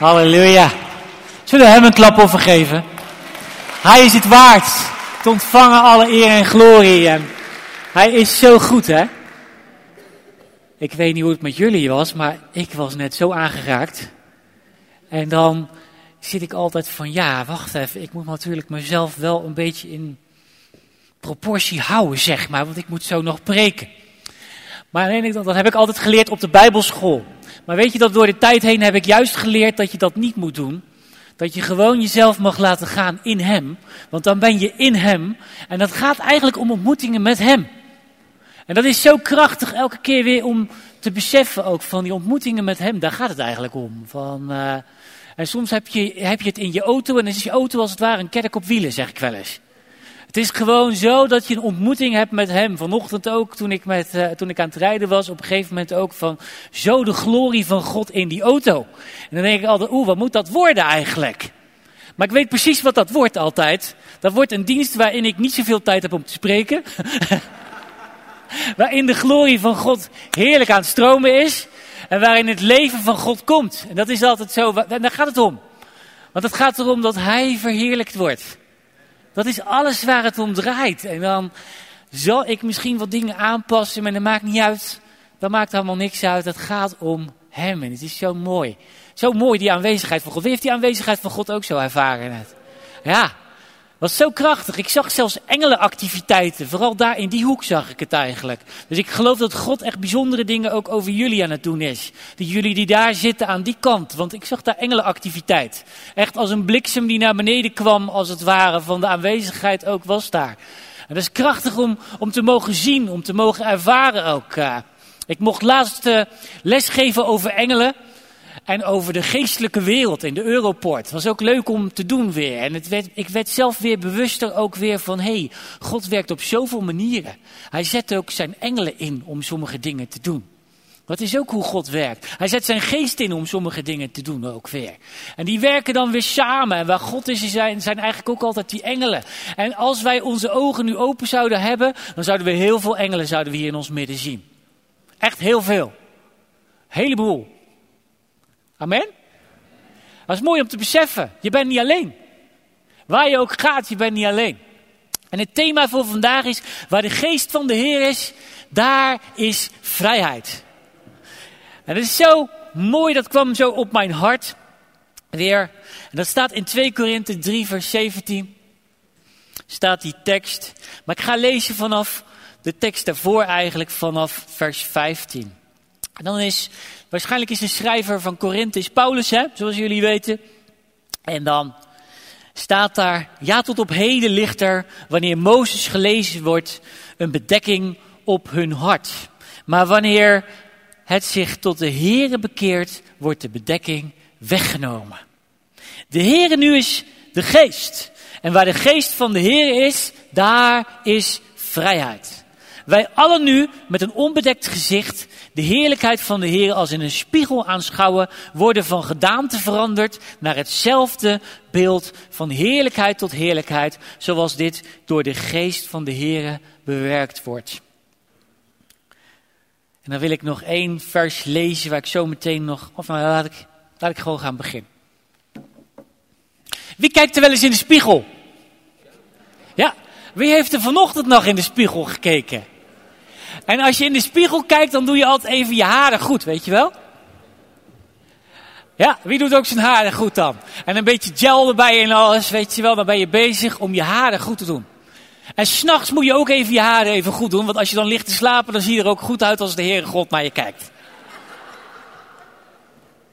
Halleluja. Zullen we hem een klap geven? Hij is het waard te ontvangen alle eer en glorie. Hij is zo goed, hè? Ik weet niet hoe het met jullie was, maar ik was net zo aangeraakt. En dan zit ik altijd van, ja, wacht even, ik moet natuurlijk mezelf wel een beetje in proportie houden, zeg maar, want ik moet zo nog preken. Maar dat heb ik altijd geleerd op de Bijbelschool. Maar weet je dat door de tijd heen heb ik juist geleerd dat je dat niet moet doen. Dat je gewoon jezelf mag laten gaan in Hem. Want dan ben je in Hem. En dat gaat eigenlijk om ontmoetingen met Hem. En dat is zo krachtig elke keer weer om te beseffen ook van die ontmoetingen met Hem. Daar gaat het eigenlijk om. Van, uh, en soms heb je, heb je het in je auto en dan is je auto als het ware een kerk op wielen, zeg ik wel eens. Het is gewoon zo dat je een ontmoeting hebt met hem. Vanochtend ook, toen ik, met, uh, toen ik aan het rijden was, op een gegeven moment ook van zo de glorie van God in die auto. En dan denk ik altijd, oeh, wat moet dat worden eigenlijk? Maar ik weet precies wat dat wordt altijd. Dat wordt een dienst waarin ik niet zoveel tijd heb om te spreken. waarin de glorie van God heerlijk aan het stromen is. En waarin het leven van God komt. En dat is altijd zo. En daar gaat het om. Want het gaat erom dat Hij verheerlijkt wordt. Dat is alles waar het om draait. En dan zal ik misschien wat dingen aanpassen, maar dat maakt niet uit. Dat maakt allemaal niks uit. Het gaat om Hem. En het is zo mooi. Zo mooi die aanwezigheid van God. Wie heeft die aanwezigheid van God ook zo ervaren net? Ja, was zo krachtig. Ik zag zelfs engelenactiviteiten. Vooral daar in die hoek zag ik het eigenlijk. Dus ik geloof dat God echt bijzondere dingen ook over jullie aan het doen is. Dat jullie die daar zitten aan die kant. Want ik zag daar engelenactiviteit. Echt als een bliksem die naar beneden kwam als het ware van de aanwezigheid ook was daar. En dat is krachtig om, om te mogen zien, om te mogen ervaren ook. Uh. Ik mocht laatst uh, lesgeven over engelen en over de geestelijke wereld in de Europort. Het was ook leuk om te doen weer. En het werd, ik werd zelf weer bewuster ook weer van, hé, hey, God werkt op zoveel manieren. Hij zet ook zijn engelen in om sommige dingen te doen. Dat is ook hoe God werkt. Hij zet zijn geest in om sommige dingen te doen ook weer. En die werken dan weer samen. En waar God is, zijn, zijn eigenlijk ook altijd die engelen. En als wij onze ogen nu open zouden hebben, dan zouden we heel veel engelen zouden we hier in ons midden zien. Echt heel veel. Heleboel. Amen? Dat is mooi om te beseffen. Je bent niet alleen. Waar je ook gaat, je bent niet alleen. En het thema voor vandaag is, waar de geest van de Heer is, daar is vrijheid. En dat is zo mooi, dat kwam zo op mijn hart weer. En dat staat in 2 Korinthe 3 vers 17. Staat die tekst. Maar ik ga lezen vanaf de tekst daarvoor eigenlijk, vanaf vers 15. Dan is Waarschijnlijk is de schrijver van Korinthe Paulus, hè, zoals jullie weten. En dan staat daar, ja tot op heden ligt er, wanneer Mozes gelezen wordt, een bedekking op hun hart. Maar wanneer het zich tot de Here bekeert, wordt de bedekking weggenomen. De Here nu is de geest. En waar de geest van de Heer is, daar is vrijheid. Wij allen nu met een onbedekt gezicht de heerlijkheid van de Heer als in een spiegel aanschouwen, worden van gedaante veranderd naar hetzelfde beeld van heerlijkheid tot heerlijkheid, zoals dit door de geest van de Heer bewerkt wordt. En dan wil ik nog één vers lezen waar ik zo meteen nog, of nou laat ik, laat ik gewoon gaan beginnen. Wie kijkt er wel eens in de spiegel? Ja, wie heeft er vanochtend nog in de spiegel gekeken? En als je in de spiegel kijkt, dan doe je altijd even je haren goed, weet je wel? Ja, wie doet ook zijn haren goed dan? En een beetje gel erbij en alles, weet je wel, dan ben je bezig om je haren goed te doen. En s'nachts moet je ook even je haren even goed doen, want als je dan ligt te slapen, dan zie je er ook goed uit als de Heere God naar je kijkt.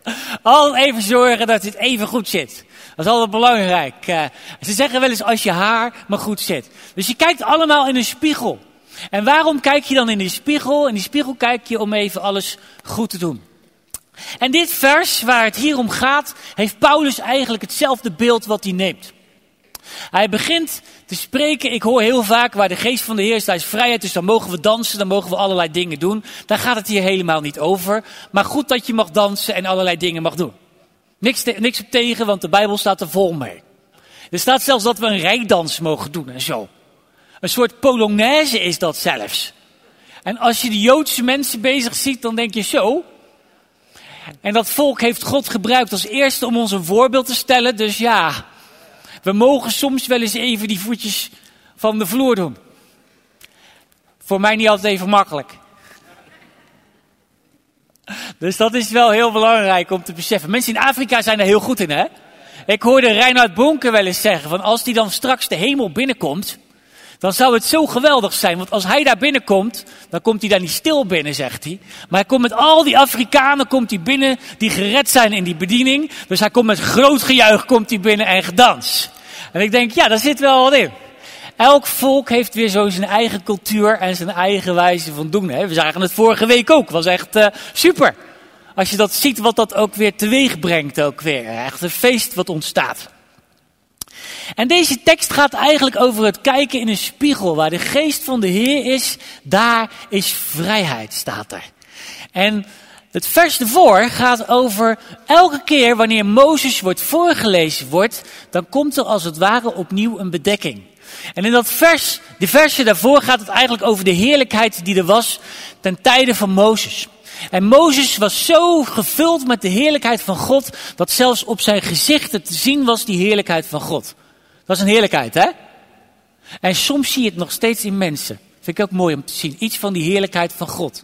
Altijd even zorgen dat het even goed zit. Dat is altijd belangrijk. Uh, ze zeggen wel eens als je haar maar goed zit. Dus je kijkt allemaal in een spiegel. En waarom kijk je dan in die spiegel? In die spiegel kijk je om even alles goed te doen. En dit vers waar het hier om gaat, heeft Paulus eigenlijk hetzelfde beeld wat hij neemt. Hij begint te spreken, ik hoor heel vaak waar de geest van de Heer is, daar is vrijheid, dus dan mogen we dansen, dan mogen we allerlei dingen doen. Daar gaat het hier helemaal niet over. Maar goed dat je mag dansen en allerlei dingen mag doen. Niks, te, op tegen, want de Bijbel staat er vol mee. Er staat zelfs dat we een rijdans mogen doen en zo. Een soort polonaise is dat zelfs. En als je de Joodse mensen bezig ziet, dan denk je zo. En dat volk heeft God gebruikt als eerste om ons een voorbeeld te stellen. Dus ja, we mogen soms wel eens even die voetjes van de vloer doen. Voor mij niet altijd even makkelijk. Dus dat is wel heel belangrijk om te beseffen. Mensen in Afrika zijn er heel goed in, hè? Ik hoorde Reinhard Bonke wel eens zeggen: van als die dan straks de hemel binnenkomt, dan zou het zo geweldig zijn. Want als hij daar binnenkomt, dan komt hij daar niet stil binnen, zegt hij. Maar hij komt met al die Afrikanen komt hij binnen die gered zijn in die bediening. Dus hij komt met groot gejuich komt hij binnen en gedans. En ik denk, ja, daar zit wel wat in. Elk volk heeft weer zo zijn eigen cultuur en zijn eigen wijze van doen. Hè. We zagen het vorige week ook. was echt uh, super. Als je dat ziet, wat dat ook weer teweeg brengt ook weer. Echt een feest wat ontstaat. En deze tekst gaat eigenlijk over het kijken in een spiegel. Waar de geest van de Heer is, daar is vrijheid, staat er. En het vers ervoor gaat over elke keer wanneer Mozes wordt voorgelezen wordt, dan komt er als het ware opnieuw een bedekking. En in dat vers, de versje daarvoor gaat het eigenlijk over de heerlijkheid die er was ten tijde van Mozes. En Mozes was zo gevuld met de heerlijkheid van God, dat zelfs op zijn gezichten te zien was die heerlijkheid van God. Dat is een heerlijkheid, hè? En soms zie je het nog steeds in mensen. Vind ik ook mooi om te zien. Iets van die heerlijkheid van God.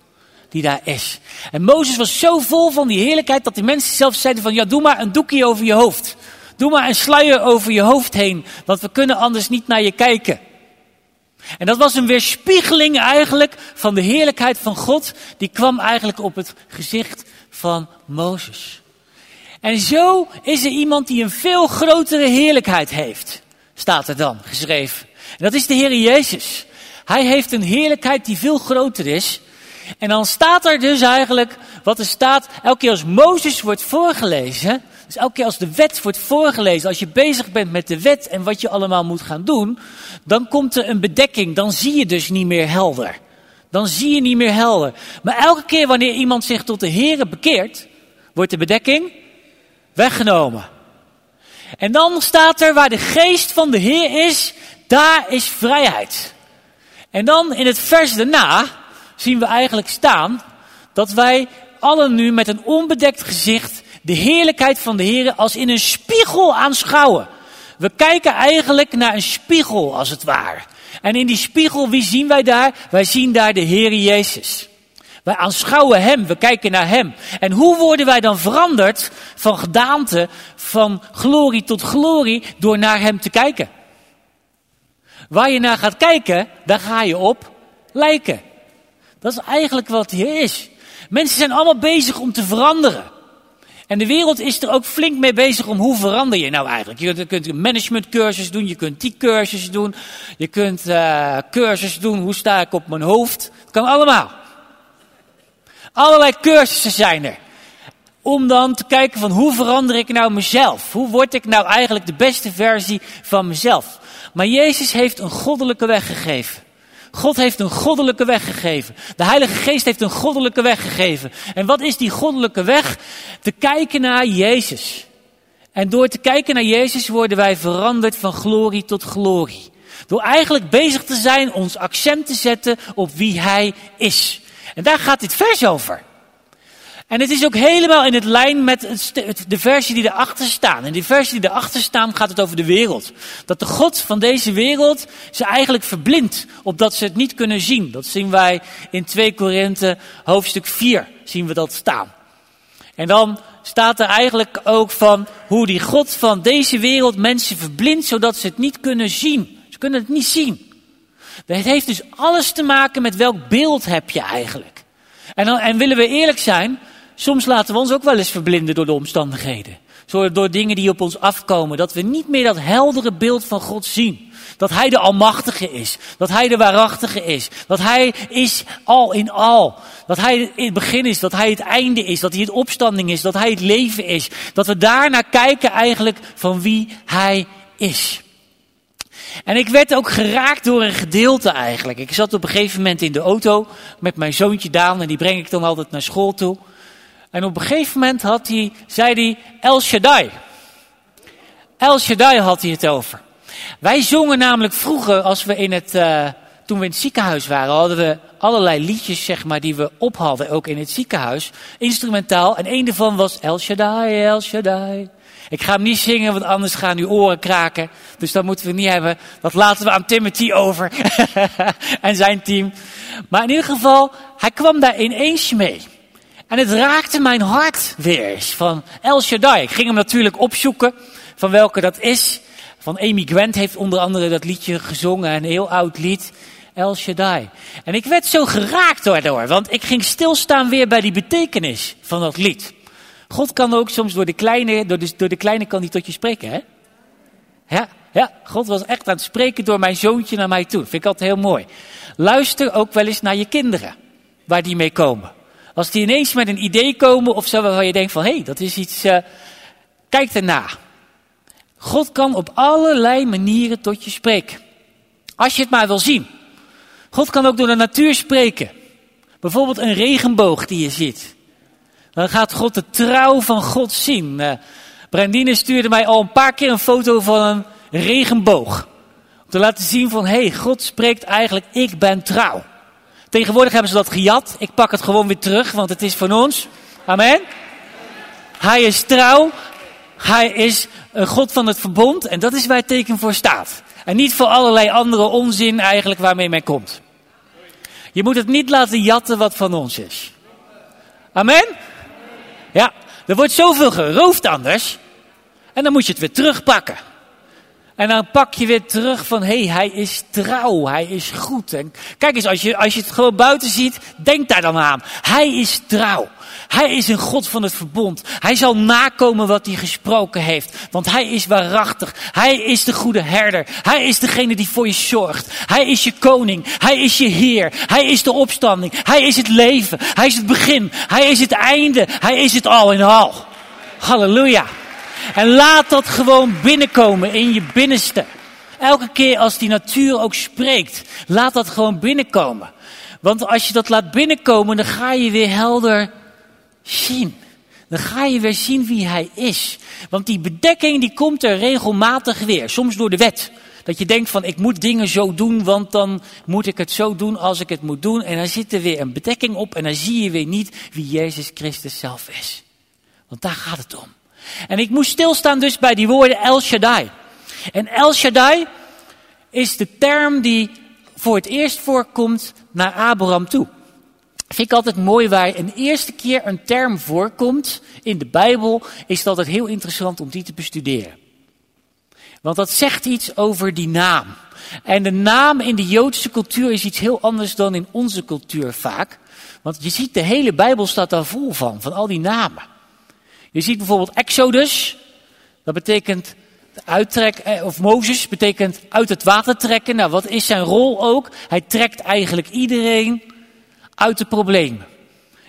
Die daar is. En Mozes was zo vol van die heerlijkheid dat die mensen zelfs zeiden van ja doe maar een doekje over je hoofd. Doe maar een sluier over je hoofd heen. Want we kunnen anders niet naar je kijken. En dat was een weerspiegeling eigenlijk van de heerlijkheid van God. Die kwam eigenlijk op het gezicht van Mozes. En zo is er iemand die een veel grotere heerlijkheid heeft. Staat er dan geschreven. En dat is de Heer Jezus. Hij heeft een heerlijkheid die veel groter is. En dan staat er dus eigenlijk wat er staat. Elke keer als Mozes wordt voorgelezen. Dus elke keer als de wet wordt voorgelezen. Als je bezig bent met de wet en wat je allemaal moet gaan doen. Dan komt er een bedekking. Dan zie je dus niet meer helder. Dan zie je niet meer helder. Maar elke keer wanneer iemand zich tot de Heer bekeert. Wordt de bedekking weggenomen. En dan staat er waar de geest van de Heer is, daar is vrijheid. En dan in het vers daarna zien we eigenlijk staan dat wij allen nu met een onbedekt gezicht de heerlijkheid van de Heer als in een spiegel aanschouwen. We kijken eigenlijk naar een spiegel als het ware. En in die spiegel, wie zien wij daar? Wij zien daar de Heer Jezus. Wij aanschouwen Hem, we kijken naar Hem. En hoe worden wij dan veranderd van gedaante, van glorie tot glorie, door naar Hem te kijken? Waar je naar gaat kijken, daar ga je op lijken. Dat is eigenlijk wat hier is. Mensen zijn allemaal bezig om te veranderen. En de wereld is er ook flink mee bezig om hoe verander je nou eigenlijk. Je kunt een managementcursus doen, je kunt die cursus doen, je kunt uh, cursus doen, hoe sta ik op mijn hoofd. Dat kan allemaal. Allerlei cursussen zijn er. Om dan te kijken van hoe verander ik nou mezelf? Hoe word ik nou eigenlijk de beste versie van mezelf? Maar Jezus heeft een goddelijke weg gegeven. God heeft een goddelijke weg gegeven. De Heilige Geest heeft een goddelijke weg gegeven. En wat is die goddelijke weg? Te kijken naar Jezus. En door te kijken naar Jezus worden wij veranderd van glorie tot glorie. Door eigenlijk bezig te zijn ons accent te zetten op wie Hij is. En daar gaat dit vers over. En het is ook helemaal in het lijn met de versie die erachter staan. In die versie die erachter staan gaat het over de wereld. Dat de God van deze wereld ze eigenlijk verblindt, opdat ze het niet kunnen zien. Dat zien wij in 2 Korinthe hoofdstuk 4, zien we dat staan. En dan staat er eigenlijk ook van hoe die God van deze wereld mensen verblindt, zodat ze het niet kunnen zien. Ze kunnen het niet zien. Het heeft dus alles te maken met welk beeld heb je eigenlijk. En, en willen we eerlijk zijn, soms laten we ons ook wel eens verblinden door de omstandigheden. Door dingen die op ons afkomen. Dat we niet meer dat heldere beeld van God zien. Dat Hij de Almachtige is. Dat Hij de Waarachtige is. Dat Hij is al in al. Dat Hij het begin is. Dat Hij het einde is. Dat Hij het opstanding is. Dat Hij het leven is. Dat we daarnaar kijken eigenlijk van wie Hij is. En ik werd ook geraakt door een gedeelte eigenlijk. Ik zat op een gegeven moment in de auto met mijn zoontje Daan en die breng ik dan altijd naar school toe. En op een gegeven moment had hij, zei hij El Shaddai. El Shaddai had hij het over. Wij zongen namelijk vroeger, als we in het uh, toen we in het ziekenhuis waren, hadden we allerlei liedjes, zeg maar, die we op hadden, ook in het ziekenhuis. Instrumentaal. En een daarvan was El Shaddai, El Shaddai. Ik ga hem niet zingen, want anders gaan uw oren kraken. Dus dat moeten we niet hebben. Dat laten we aan Timothy over. en zijn team. Maar in ieder geval, hij kwam daar ineens mee. En het raakte mijn hart weer. Van El Shaddai. Ik ging hem natuurlijk opzoeken. Van welke dat is. Van Amy Grant heeft onder andere dat liedje gezongen. Een heel oud lied. El Shaddai. En ik werd zo geraakt daardoor. Want ik ging stilstaan weer bij die betekenis van dat lied. God kan ook soms door de kleine, door de, door de kleine kan hij tot je spreken, hè? Ja, ja, God was echt aan het spreken door mijn zoontje naar mij toe. Vind ik altijd heel mooi. Luister ook wel eens naar je kinderen, waar die mee komen. Als die ineens met een idee komen of zo, waarvan je denkt van, hé, hey, dat is iets, uh, kijk erna. God kan op allerlei manieren tot je spreken. Als je het maar wil zien. God kan ook door de natuur spreken. Bijvoorbeeld een regenboog die je ziet. Dan gaat God de trouw van God zien. Uh, Brandine stuurde mij al een paar keer een foto van een regenboog. Om te laten zien van, hé, hey, God spreekt eigenlijk, ik ben trouw. Tegenwoordig hebben ze dat gejat. Ik pak het gewoon weer terug, want het is van ons. Amen. Hij is trouw. Hij is een God van het verbond. En dat is waar het teken voor staat. En niet voor allerlei andere onzin eigenlijk waarmee men komt. Je moet het niet laten jatten wat van ons is. Amen. Ja, er wordt zoveel geroofd anders. En dan moet je het weer terugpakken. En dan pak je weer terug van, hé, hey, hij is trouw, hij is goed. Kijk eens, als je, als je het gewoon buiten ziet, denk daar dan aan. Hij is trouw. Hij is een God van het verbond. Hij zal nakomen wat hij gesproken heeft. Want hij is waarachtig. Hij is de goede herder. Hij is degene die voor je zorgt. Hij is je koning. Hij is je heer. Hij is de opstanding. Hij is het leven. Hij is het begin. Hij is het einde. Hij is het al in al. Halleluja. En laat dat gewoon binnenkomen in je binnenste. Elke keer als die natuur ook spreekt, laat dat gewoon binnenkomen. Want als je dat laat binnenkomen, dan ga je weer helder zien. Dan ga je weer zien wie hij is. Want die bedekking die komt er regelmatig weer. Soms door de wet. Dat je denkt van ik moet dingen zo doen, want dan moet ik het zo doen als ik het moet doen. En dan zit er weer een bedekking op en dan zie je weer niet wie Jezus Christus zelf is. Want daar gaat het om. En ik moest stilstaan dus bij die woorden El Shaddai. En El Shaddai is de term die voor het eerst voorkomt naar Abraham toe. Vind ik altijd mooi waar een eerste keer een term voorkomt in de Bijbel, is het heel interessant om die te bestuderen. Want dat zegt iets over die naam. En de naam in de Joodse cultuur is iets heel anders dan in onze cultuur vaak. Want je ziet, de hele Bijbel staat daar vol van, van al die namen. Je ziet bijvoorbeeld Exodus. Dat betekent uittrek, eh, of Mozes betekent uit het water trekken. Nou, wat is zijn rol ook? Hij trekt eigenlijk iedereen uit de problemen.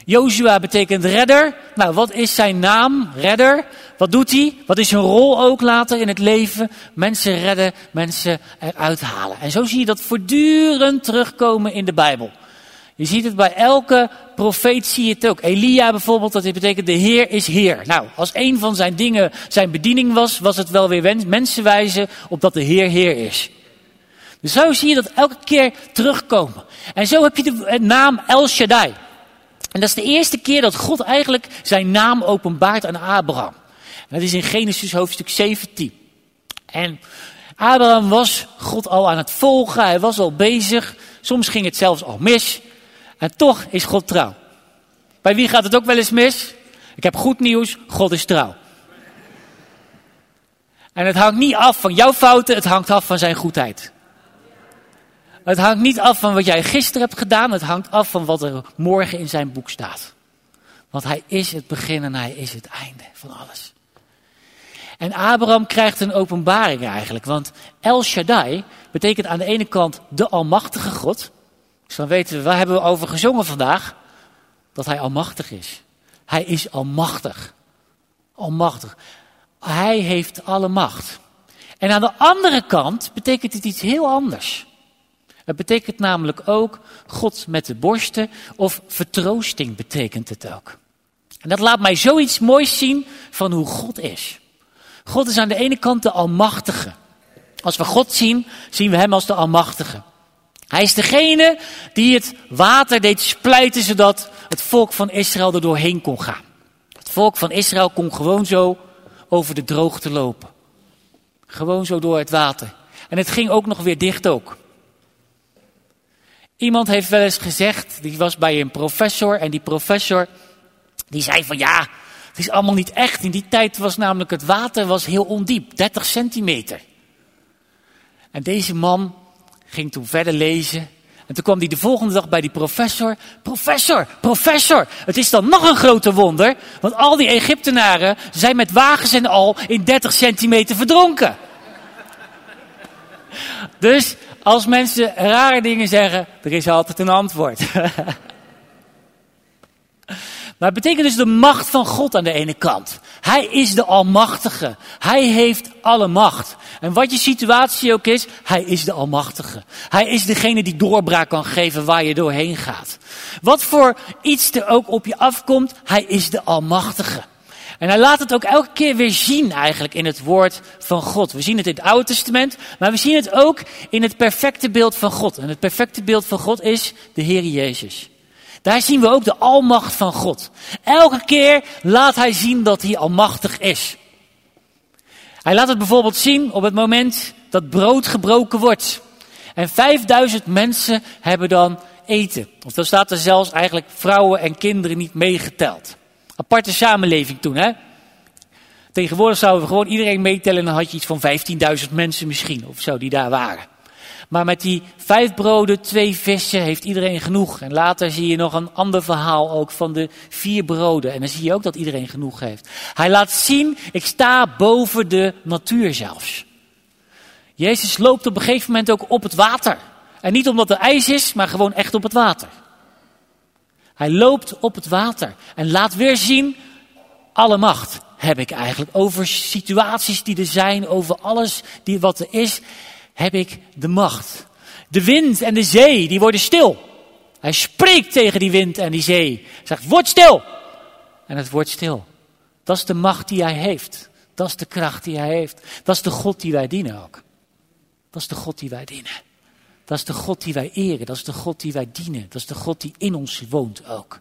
Joshua betekent redder. Nou, wat is zijn naam? Redder. Wat doet hij? Wat is zijn rol ook later in het leven? Mensen redden, mensen eruit halen. En zo zie je dat voortdurend terugkomen in de Bijbel. Je ziet het bij elke profeet, zie je het ook. Elia bijvoorbeeld, dat betekent de Heer is Heer. Nou, als een van zijn dingen zijn bediening was, was het wel weer mensen wijzen op dat de Heer Heer is. Dus zo zie je dat elke keer terugkomen. En zo heb je de naam El Shaddai. En dat is de eerste keer dat God eigenlijk zijn naam openbaart aan Abraham. Dat is in Genesis hoofdstuk 17. En Abraham was God al aan het volgen, hij was al bezig. Soms ging het zelfs al mis. En toch is God trouw. Bij wie gaat het ook wel eens mis? Ik heb goed nieuws, God is trouw. En het hangt niet af van jouw fouten, het hangt af van zijn goedheid. Het hangt niet af van wat jij gisteren hebt gedaan, het hangt af van wat er morgen in zijn boek staat. Want hij is het begin en hij is het einde van alles. En Abraham krijgt een openbaring eigenlijk, want El Shaddai betekent aan de ene kant de Almachtige God. Dus dan weten we, waar hebben we over gezongen vandaag? Dat hij almachtig is. Hij is almachtig. Almachtig. Hij heeft alle macht. En aan de andere kant betekent het iets heel anders. Het betekent namelijk ook God met de borsten of vertroosting betekent het ook. En dat laat mij zoiets moois zien van hoe God is. God is aan de ene kant de Almachtige. Als we God zien, zien we Hem als de Almachtige. Hij is degene die het water deed splijten zodat het volk van Israël er doorheen kon gaan. Het volk van Israël kon gewoon zo over de droogte lopen. Gewoon zo door het water. En het ging ook nog weer dicht ook. Iemand heeft wel eens gezegd, die was bij een professor en die professor die zei van ja, het is allemaal niet echt. In die tijd was namelijk het water was heel ondiep, 30 centimeter. En deze man ging toen verder lezen. En toen kwam hij de volgende dag bij die professor. Professor, professor, het is dan nog een groter wonder. Want al die Egyptenaren zijn met wagens en al in 30 centimeter verdronken. Dus als mensen rare dingen zeggen, er is altijd een antwoord. Maar het betekent dus de macht van God aan de ene kant. Hij is de Almachtige. Hij heeft alle macht. En wat je situatie ook is, hij is de Almachtige. Hij is degene die doorbraak kan geven waar je doorheen gaat. Wat voor iets er ook op je afkomt, hij is de Almachtige. En hij laat het ook elke keer weer zien eigenlijk in het woord van God. We zien het in het Oude Testament, maar we zien het ook in het perfecte beeld van God. En het perfecte beeld van God is de Heer Jezus. Daar zien we ook de almacht van God. Elke keer laat hij zien dat hij almachtig is. Hij laat het bijvoorbeeld zien op het moment dat brood gebroken wordt. En 5000 mensen hebben dan eten. Of dan staat er zelfs eigenlijk vrouwen en kinderen niet meegeteld. Aparte samenleving toen, hè? Tegenwoordig zouden we gewoon iedereen meetellen en dan had je iets van 15.000 mensen misschien, of zo, die daar waren. Maar met die vijf broden, twee vissen heeft iedereen genoeg. En later zie je nog een ander verhaal ook van de vier broden. En dan zie je ook dat iedereen genoeg heeft. Hij laat zien, ik sta boven de natuur zelfs. Jezus loopt op een gegeven moment ook op het water. En niet omdat er ijs is, maar gewoon echt op het water. Hij loopt op het water en laat weer zien, alle macht heb ik eigenlijk over situaties die er zijn, over alles die wat er is heb ik de macht. De wind en de zee, die worden stil. Hij spreekt tegen die wind en die zee. Hij zegt, word stil. En het wordt stil. Dat is de macht die hij heeft. Dat is de kracht die hij heeft. Dat is de God die wij dienen ook. Dat is de God die wij dienen. Dat is de God die wij eren. Dat is de God die wij dienen. Dat is de God die in ons woont ook.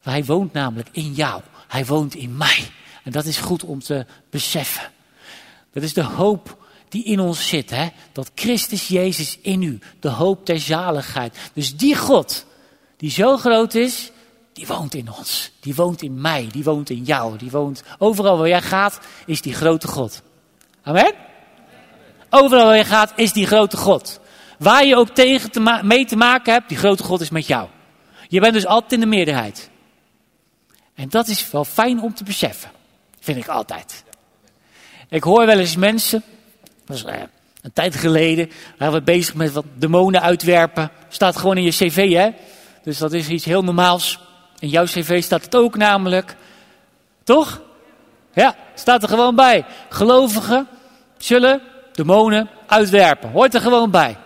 Hij woont namelijk in jou. Hij woont in mij. En dat is goed om te beseffen. Dat is de hoop die in ons zit. Hè? Dat Christus Jezus in u, de hoop der zaligheid. Dus die God, die zo groot is, die woont in ons. Die woont in mij, die woont in jou. Die woont overal waar jij gaat, is die grote God. Amen? Overal waar je gaat, is die grote God. Waar je ook tegen te mee te maken hebt, die grote God is met jou. Je bent dus altijd in de meerderheid. En dat is wel fijn om te beseffen. Vind ik altijd. Ik hoor wel eens mensen dat is uh, een tijd geleden. Waren we bezig met wat demonen uitwerpen. Staat gewoon in je cv, hè? Dus dat is iets heel normaals. In jouw cv staat het ook namelijk. Toch? Ja, staat er gewoon bij. Gelovigen zullen demonen uitwerpen. Hoort er gewoon bij.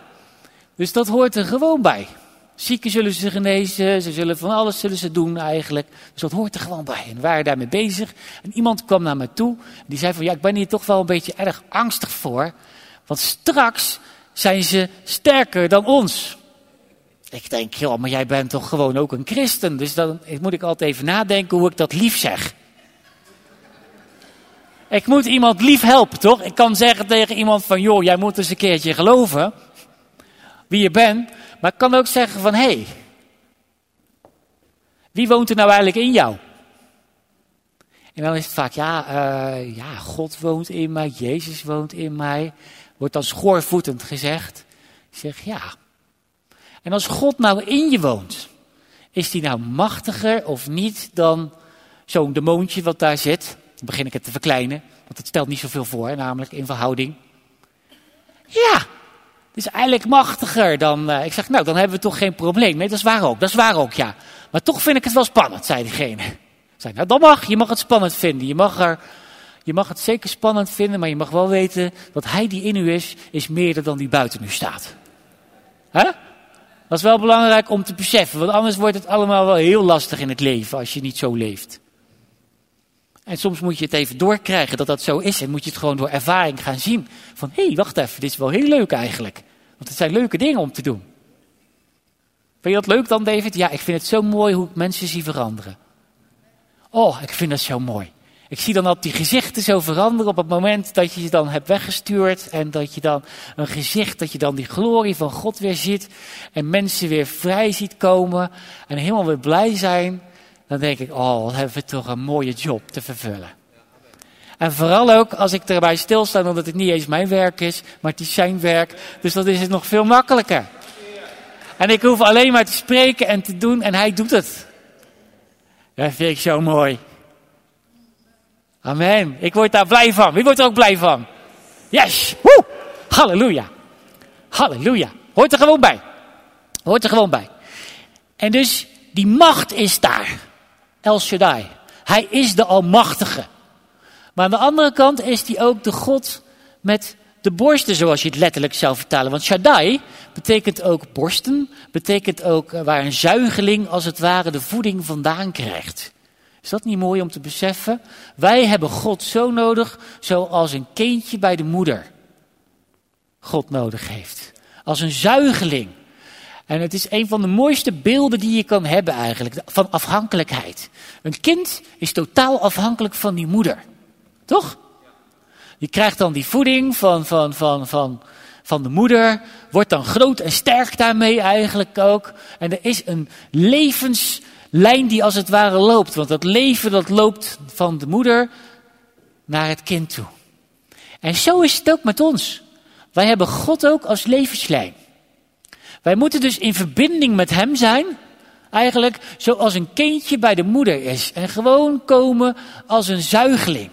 Dus dat hoort er gewoon bij. Zieken zullen ze genezen, ze zullen van alles zullen ze doen eigenlijk. Dus dat hoort er gewoon bij. En we waren daarmee bezig. En iemand kwam naar me toe. Die zei van, ja, ik ben hier toch wel een beetje erg angstig voor. Want straks zijn ze sterker dan ons. Ik denk, joh, maar jij bent toch gewoon ook een christen. Dus dan moet ik altijd even nadenken hoe ik dat lief zeg. Ik moet iemand lief helpen, toch? Ik kan zeggen tegen iemand van, joh, jij moet eens een keertje geloven wie je bent. Maar ik kan ook zeggen van, hé, hey, wie woont er nou eigenlijk in jou? En dan is het vaak, ja, uh, ja, God woont in mij, Jezus woont in mij. Wordt dan schoorvoetend gezegd. Ik zeg, ja. En als God nou in je woont, is die nou machtiger of niet dan zo'n demoontje wat daar zit? Dan begin ik het te verkleinen, want het stelt niet zoveel voor, namelijk in verhouding. Ja, het is eigenlijk machtiger dan. Uh, ik zeg, nou, dan hebben we toch geen probleem. Nee, dat is waar ook. Dat is waar ook, ja. Maar toch vind ik het wel spannend, zei diegene. Zei, nou, dat mag. Je mag het spannend vinden. Je mag, er, je mag het zeker spannend vinden, maar je mag wel weten dat hij die in u is, is meer dan die buiten u staat. Hè? Dat is wel belangrijk om te beseffen, want anders wordt het allemaal wel heel lastig in het leven als je niet zo leeft. En soms moet je het even doorkrijgen dat dat zo is. En moet je het gewoon door ervaring gaan zien. Van hé, hey, wacht even, dit is wel heel leuk eigenlijk. Want het zijn leuke dingen om te doen. Vind je dat leuk dan, David? Ja, ik vind het zo mooi hoe ik mensen zie veranderen. Oh, ik vind dat zo mooi. Ik zie dan dat die gezichten zo veranderen op het moment dat je ze dan hebt weggestuurd. En dat je dan een gezicht, dat je dan die glorie van God weer ziet. En mensen weer vrij ziet komen. En helemaal weer blij zijn. Dan denk ik, oh, hebben we toch een mooie job te vervullen. En vooral ook als ik erbij stilsta, omdat het niet eens mijn werk is, maar het is zijn werk. Dus dan is het nog veel makkelijker. En ik hoef alleen maar te spreken en te doen en hij doet het. Dat vind ik zo mooi. Amen. Ik word daar blij van. Wie wordt er ook blij van? Yes. Woe. Halleluja. Halleluja. Hoort er gewoon bij. Hoort er gewoon bij. En dus die macht is daar. El Shaddai. Hij is de Almachtige. Maar aan de andere kant is hij ook de God met de borsten, zoals je het letterlijk zou vertalen. Want Shaddai betekent ook borsten, betekent ook eh, waar een zuigeling als het ware de voeding vandaan krijgt. Is dat niet mooi om te beseffen? Wij hebben God zo nodig, zoals een kindje bij de moeder God nodig heeft. Als een zuigeling. En het is een van de mooiste beelden die je kan hebben eigenlijk, van afhankelijkheid. Een kind is totaal afhankelijk van die moeder. Toch? Je krijgt dan die voeding van, van, van, van, van de moeder, wordt dan groot en sterk daarmee eigenlijk ook. En er is een levenslijn die als het ware loopt. Want dat leven dat loopt van de moeder naar het kind toe. En zo is het ook met ons. Wij hebben God ook als levenslijn. Wij moeten dus in verbinding met Hem zijn. Eigenlijk zoals een kindje bij de moeder is. En gewoon komen als een zuigeling.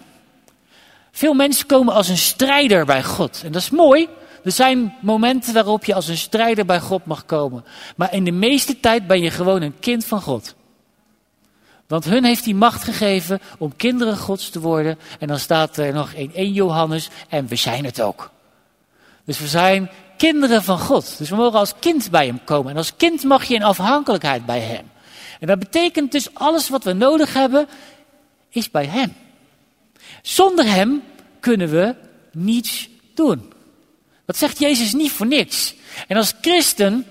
Veel mensen komen als een strijder bij God. En dat is mooi. Er zijn momenten waarop je als een strijder bij God mag komen. Maar in de meeste tijd ben je gewoon een kind van God. Want hun heeft die macht gegeven om kinderen gods te worden. En dan staat er nog in 1 Johannes, en we zijn het ook. Dus we zijn kinderen van God. Dus we mogen als kind bij hem komen. En als kind mag je in afhankelijkheid bij hem. En dat betekent dus alles wat we nodig hebben, is bij hem. Zonder hem kunnen we niets doen. Dat zegt Jezus niet voor niks. En als christen,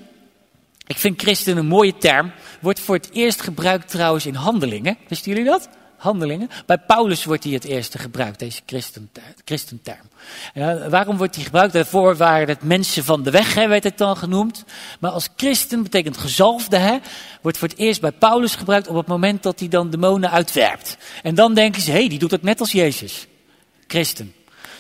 ik vind christen een mooie term, wordt voor het eerst gebruikt trouwens in handelingen. Wisten jullie dat? Handelingen. Bij Paulus wordt hij het eerste gebruikt, deze christenterm. En waarom wordt hij gebruikt? Daarvoor waren het mensen van de weg, hè, werd het dan genoemd. Maar als christen betekent gezalfde, hè, wordt voor het eerst bij Paulus gebruikt op het moment dat hij dan demonen uitwerpt. En dan denken ze, hé, hey, die doet het net als Jezus. Christen.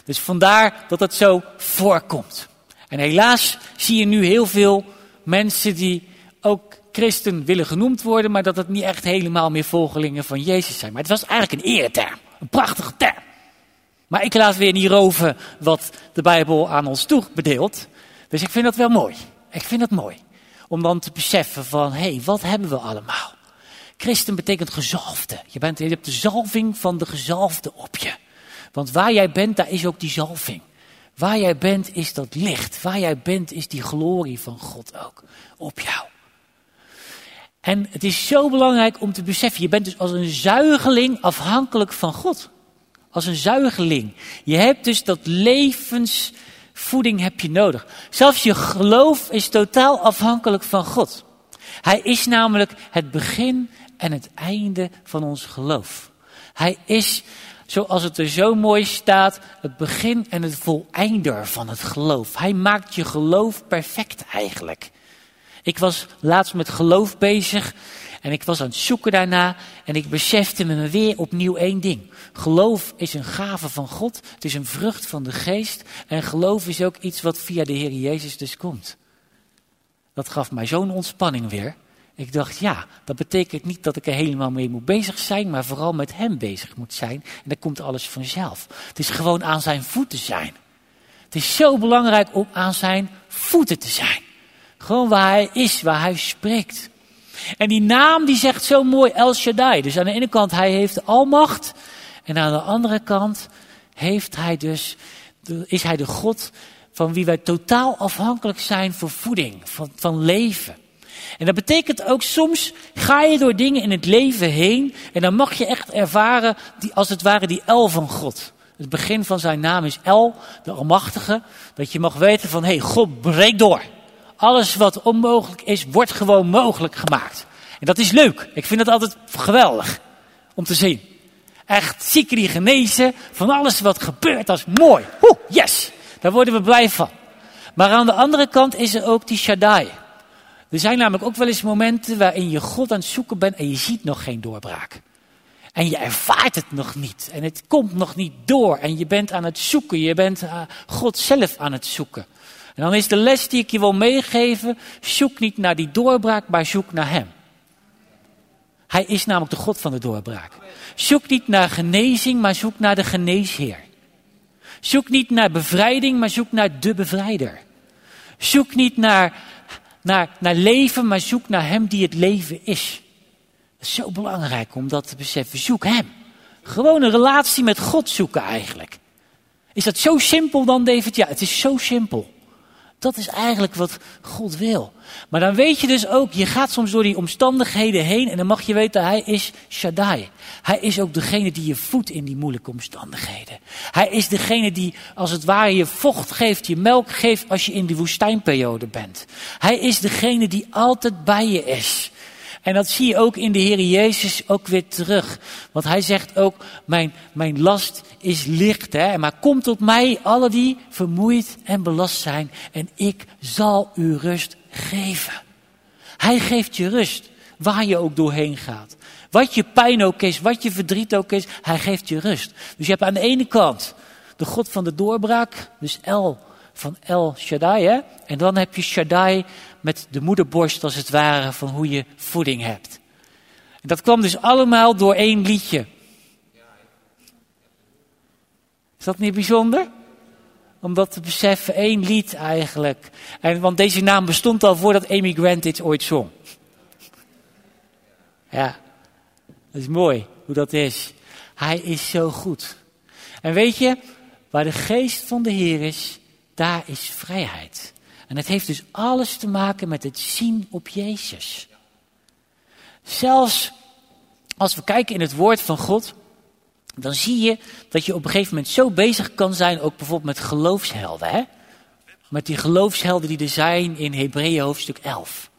Dus vandaar dat het zo voorkomt. En helaas zie je nu heel veel mensen die ook christen willen genoemd worden, maar dat het niet echt helemaal meer volgelingen van Jezus zijn. Maar het was eigenlijk een ereterm, een prachtige term. Maar ik laat weer niet roven wat de Bijbel aan ons toebedeelt. Dus ik vind dat wel mooi. Ik vind dat mooi. Om dan te beseffen van, hé, hey, wat hebben we allemaal? Christen betekent gezalfde. Je, bent, je hebt de zalving van de gezalfde op je. Want waar jij bent, daar is ook die zalving. Waar jij bent, is dat licht. Waar jij bent, is die glorie van God ook op jou. En het is zo belangrijk om te beseffen, je bent dus als een zuigeling afhankelijk van God. Als een zuigeling. Je hebt dus dat levensvoeding heb je nodig. Zelfs je geloof is totaal afhankelijk van God. Hij is namelijk het begin en het einde van ons geloof. Hij is, zoals het er zo mooi staat, het begin en het voleinder van het geloof. Hij maakt je geloof perfect eigenlijk. Ik was laatst met geloof bezig en ik was aan het zoeken daarna en ik besefte me weer opnieuw één ding. Geloof is een gave van God, het is een vrucht van de geest en geloof is ook iets wat via de Heer Jezus dus komt. Dat gaf mij zo'n ontspanning weer. Ik dacht, ja, dat betekent niet dat ik er helemaal mee moet bezig zijn, maar vooral met Hem bezig moet zijn. En dan komt alles vanzelf. Het is gewoon aan Zijn voeten zijn. Het is zo belangrijk om aan Zijn voeten te zijn. Gewoon waar hij is, waar hij spreekt. En die naam die zegt zo mooi El Shaddai. Dus aan de ene kant hij heeft almacht. En aan de andere kant heeft hij dus, is hij de God van wie wij totaal afhankelijk zijn voor voeding, van, van leven. En dat betekent ook soms ga je door dingen in het leven heen en dan mag je echt ervaren die, als het ware die El van God. Het begin van zijn naam is El, de Almachtige. Dat je mag weten van hé, hey, God breekt door. Alles wat onmogelijk is, wordt gewoon mogelijk gemaakt. En dat is leuk. Ik vind het altijd geweldig om te zien. Echt zieken die genezen, van alles wat gebeurt, dat is mooi. Oeh, yes, daar worden we blij van. Maar aan de andere kant is er ook die Shaddai. Er zijn namelijk ook wel eens momenten waarin je God aan het zoeken bent en je ziet nog geen doorbraak. En je ervaart het nog niet. En het komt nog niet door. En je bent aan het zoeken. Je bent uh, God zelf aan het zoeken. En dan is de les die ik je wil meegeven. Zoek niet naar die doorbraak, maar zoek naar Hem. Hij is namelijk de God van de doorbraak. Zoek niet naar genezing, maar zoek naar de geneesheer. Zoek niet naar bevrijding, maar zoek naar de bevrijder. Zoek niet naar, naar, naar leven, maar zoek naar Hem die het leven is. Het is zo belangrijk om dat te beseffen. Zoek Hem. Gewoon een relatie met God zoeken eigenlijk. Is dat zo simpel dan, David? Ja, het is zo simpel. Dat is eigenlijk wat God wil. Maar dan weet je dus ook, je gaat soms door die omstandigheden heen en dan mag je weten, hij is Shaddai. Hij is ook degene die je voedt in die moeilijke omstandigheden. Hij is degene die als het ware je vocht geeft, je melk geeft als je in die woestijnperiode bent. Hij is degene die altijd bij je is. En dat zie je ook in de Heer Jezus ook weer terug. Want hij zegt ook, mijn, mijn last is licht. Hè? Maar kom tot mij, alle die vermoeid en belast zijn. En ik zal u rust geven. Hij geeft je rust, waar je ook doorheen gaat. Wat je pijn ook is, wat je verdriet ook is, hij geeft je rust. Dus je hebt aan de ene kant de God van de doorbraak, dus El van El Shaddai. Hè? En dan heb je Shaddai met de moederborst als het ware van hoe je voeding hebt. En dat kwam dus allemaal door één liedje. Is dat niet bijzonder? Om dat te beseffen, één lied eigenlijk. En, want deze naam bestond al voordat Amy Grant dit ooit zong. Ja, dat is mooi hoe dat is. Hij is zo goed. En weet je, waar de geest van de Heer is, daar is vrijheid. En het heeft dus alles te maken met het zien op Jezus. Zelfs als we kijken in het woord van God, dan zie je dat je op een gegeven moment zo bezig kan zijn, ook bijvoorbeeld met geloofshelden. Hè? Met die geloofshelden die er zijn in Hebreeën hoofdstuk 11.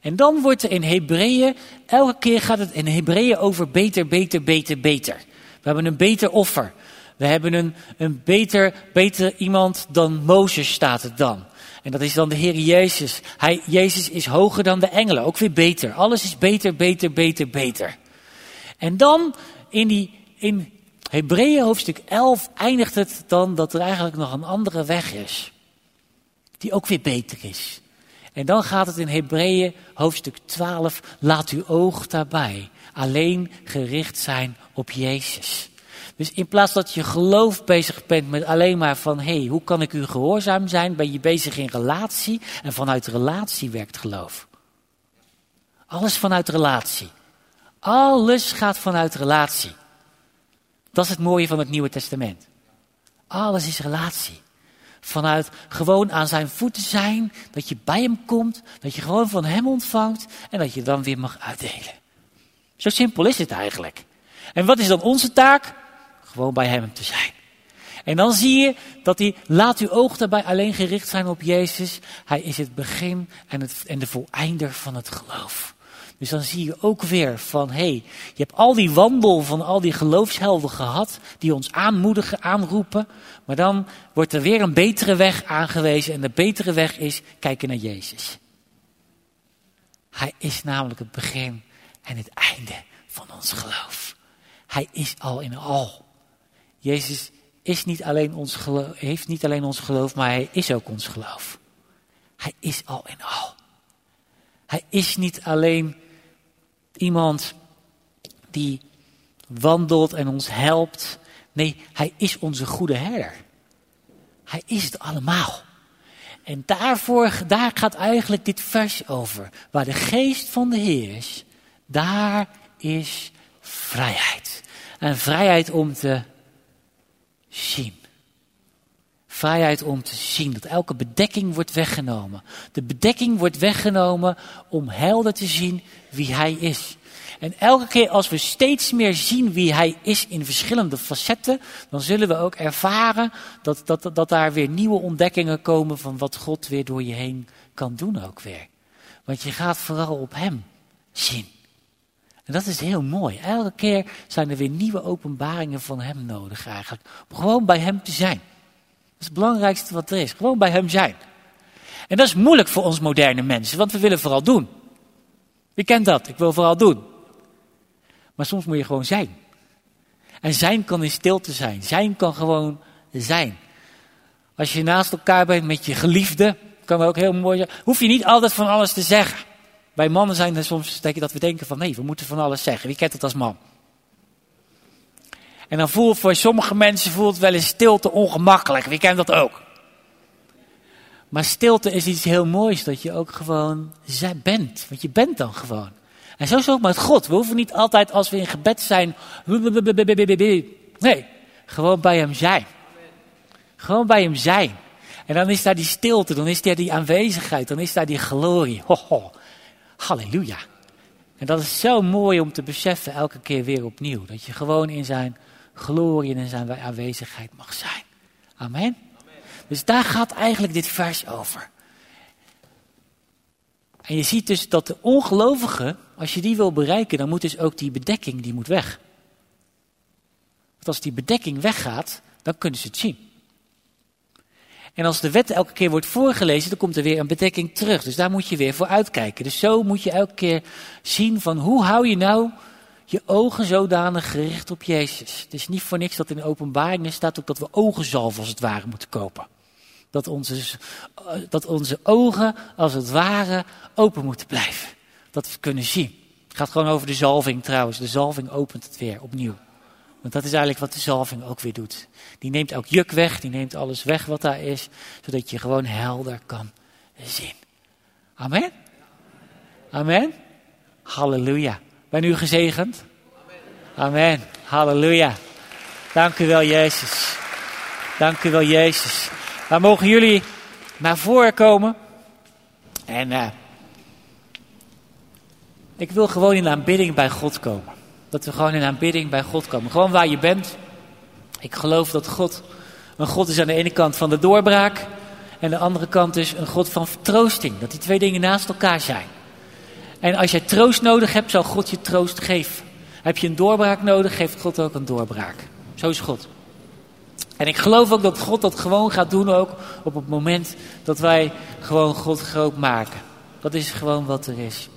En dan wordt er in Hebreeën, elke keer gaat het in Hebreeën over beter, beter, beter, beter. We hebben een beter offer. We hebben een, een beter, beter iemand dan Mozes staat het dan. En dat is dan de Heer Jezus. Hij, Jezus is hoger dan de engelen, ook weer beter. Alles is beter, beter, beter, beter. En dan in, die, in Hebreeën hoofdstuk 11 eindigt het dan dat er eigenlijk nog een andere weg is. Die ook weer beter is. En dan gaat het in Hebreeën hoofdstuk 12, laat uw oog daarbij alleen gericht zijn op Jezus. Dus in plaats dat je geloof bezig bent met alleen maar van, hé, hey, hoe kan ik u gehoorzaam zijn, ben je bezig in relatie en vanuit relatie werkt geloof. Alles vanuit relatie. Alles gaat vanuit relatie. Dat is het mooie van het Nieuwe Testament. Alles is relatie. Vanuit gewoon aan zijn voeten zijn, dat je bij hem komt, dat je gewoon van hem ontvangt en dat je dan weer mag uitdelen. Zo simpel is het eigenlijk. En wat is dan onze taak? Gewoon bij hem te zijn. En dan zie je dat hij, laat uw oog daarbij alleen gericht zijn op Jezus. Hij is het begin en, het, en de voleinder van het geloof. Dus dan zie je ook weer van, hé, hey, je hebt al die wandel van al die geloofshelden gehad, die ons aanmoedigen, aanroepen. Maar dan wordt er weer een betere weg aangewezen en de betere weg is kijken naar Jezus. Hij is namelijk het begin en het einde van ons geloof. Hij is al in al. Jezus is niet alleen ons geloof, heeft niet alleen ons geloof, maar hij is ook ons geloof. Hij is al in al. Hij is niet alleen iemand die wandelt en ons helpt. Nee, hij is onze goede herder. Hij is het allemaal. En daarvoor, daar gaat eigenlijk dit vers over. Waar de geest van de Heer is, daar is vrijheid. En vrijheid om te zien. Vrijheid om te zien dat elke bedekking wordt weggenomen. De bedekking wordt weggenomen om helder te zien wie Hij is. En elke keer als we steeds meer zien wie Hij is in verschillende facetten, dan zullen we ook ervaren dat, dat, dat daar weer nieuwe ontdekkingen komen van wat God weer door je heen kan doen ook weer. Want je gaat vooral op Hem zien. En dat is heel mooi. Elke keer zijn er weer nieuwe openbaringen van Hem nodig eigenlijk. Om gewoon bij Hem te zijn. Dat is het belangrijkste wat er is. Gewoon bij Hem zijn. En dat is moeilijk voor ons moderne mensen, want we willen vooral doen. Wie kent dat? Ik wil vooral doen. Maar soms moet je gewoon zijn. En zijn kan in stilte zijn. Zijn kan gewoon zijn. Als je naast elkaar bent met je geliefde, kan ook heel mooi zijn. Hoef je niet altijd van alles te zeggen. Bij mannen zijn er soms denk je dat we denken van nee, we moeten van alles zeggen. Wie kent het als man? En dan voelt voor sommige mensen voelt wel eens stilte ongemakkelijk. Wie kent dat ook? Maar stilte is iets heel moois, dat je ook gewoon bent. Want je bent dan gewoon. En zo is het ook met God. We hoeven niet altijd als we in gebed zijn. Nee, gewoon bij Hem zijn. Gewoon bij Hem zijn. En dan is daar die stilte, dan is daar die aanwezigheid, dan is daar die glorie. Ho. Halleluja. En dat is zo mooi om te beseffen elke keer weer opnieuw. Dat je gewoon in zijn glorie en in zijn aanwezigheid mag zijn. Amen. Dus daar gaat eigenlijk dit vers over. En je ziet dus dat de ongelovige, als je die wil bereiken, dan moet dus ook die bedekking, die moet weg. Want als die bedekking weggaat, dan kunnen ze het zien. En als de wet elke keer wordt voorgelezen, dan komt er weer een bedekking terug. Dus daar moet je weer voor uitkijken. Dus zo moet je elke keer zien van hoe hou je nou je ogen zodanig gericht op Jezus. Het is niet voor niks dat in de openbaringen staat ook dat we ogenzalf als het ware moeten kopen. Dat onze, dat onze ogen als het ware open moeten blijven. Dat we kunnen zien. Het gaat gewoon over de zalving trouwens. De zalving opent het weer opnieuw. Want dat is eigenlijk wat de zalving ook weer doet. Die neemt elk juk weg, die neemt alles weg wat daar is, zodat je gewoon helder kan zien. Amen? Amen? Halleluja. Ben u gezegend? Amen. Halleluja. Dank u wel, Jezus. Dank u wel, Jezus. Dan mogen jullie naar voren komen. En uh, ik wil gewoon in aanbidding bij God komen. Dat we gewoon in aanbidding bij God komen. Gewoon waar je bent. Ik geloof dat God een God is aan de ene kant van de doorbraak. En de andere kant is een God van vertroosting. Dat die twee dingen naast elkaar zijn. En als jij troost nodig hebt, zal God je troost geven. Heb je een doorbraak nodig, geeft God ook een doorbraak. Zo is God. En ik geloof ook dat God dat gewoon gaat doen ook op het moment dat wij gewoon God groot maken. Dat is gewoon wat er is.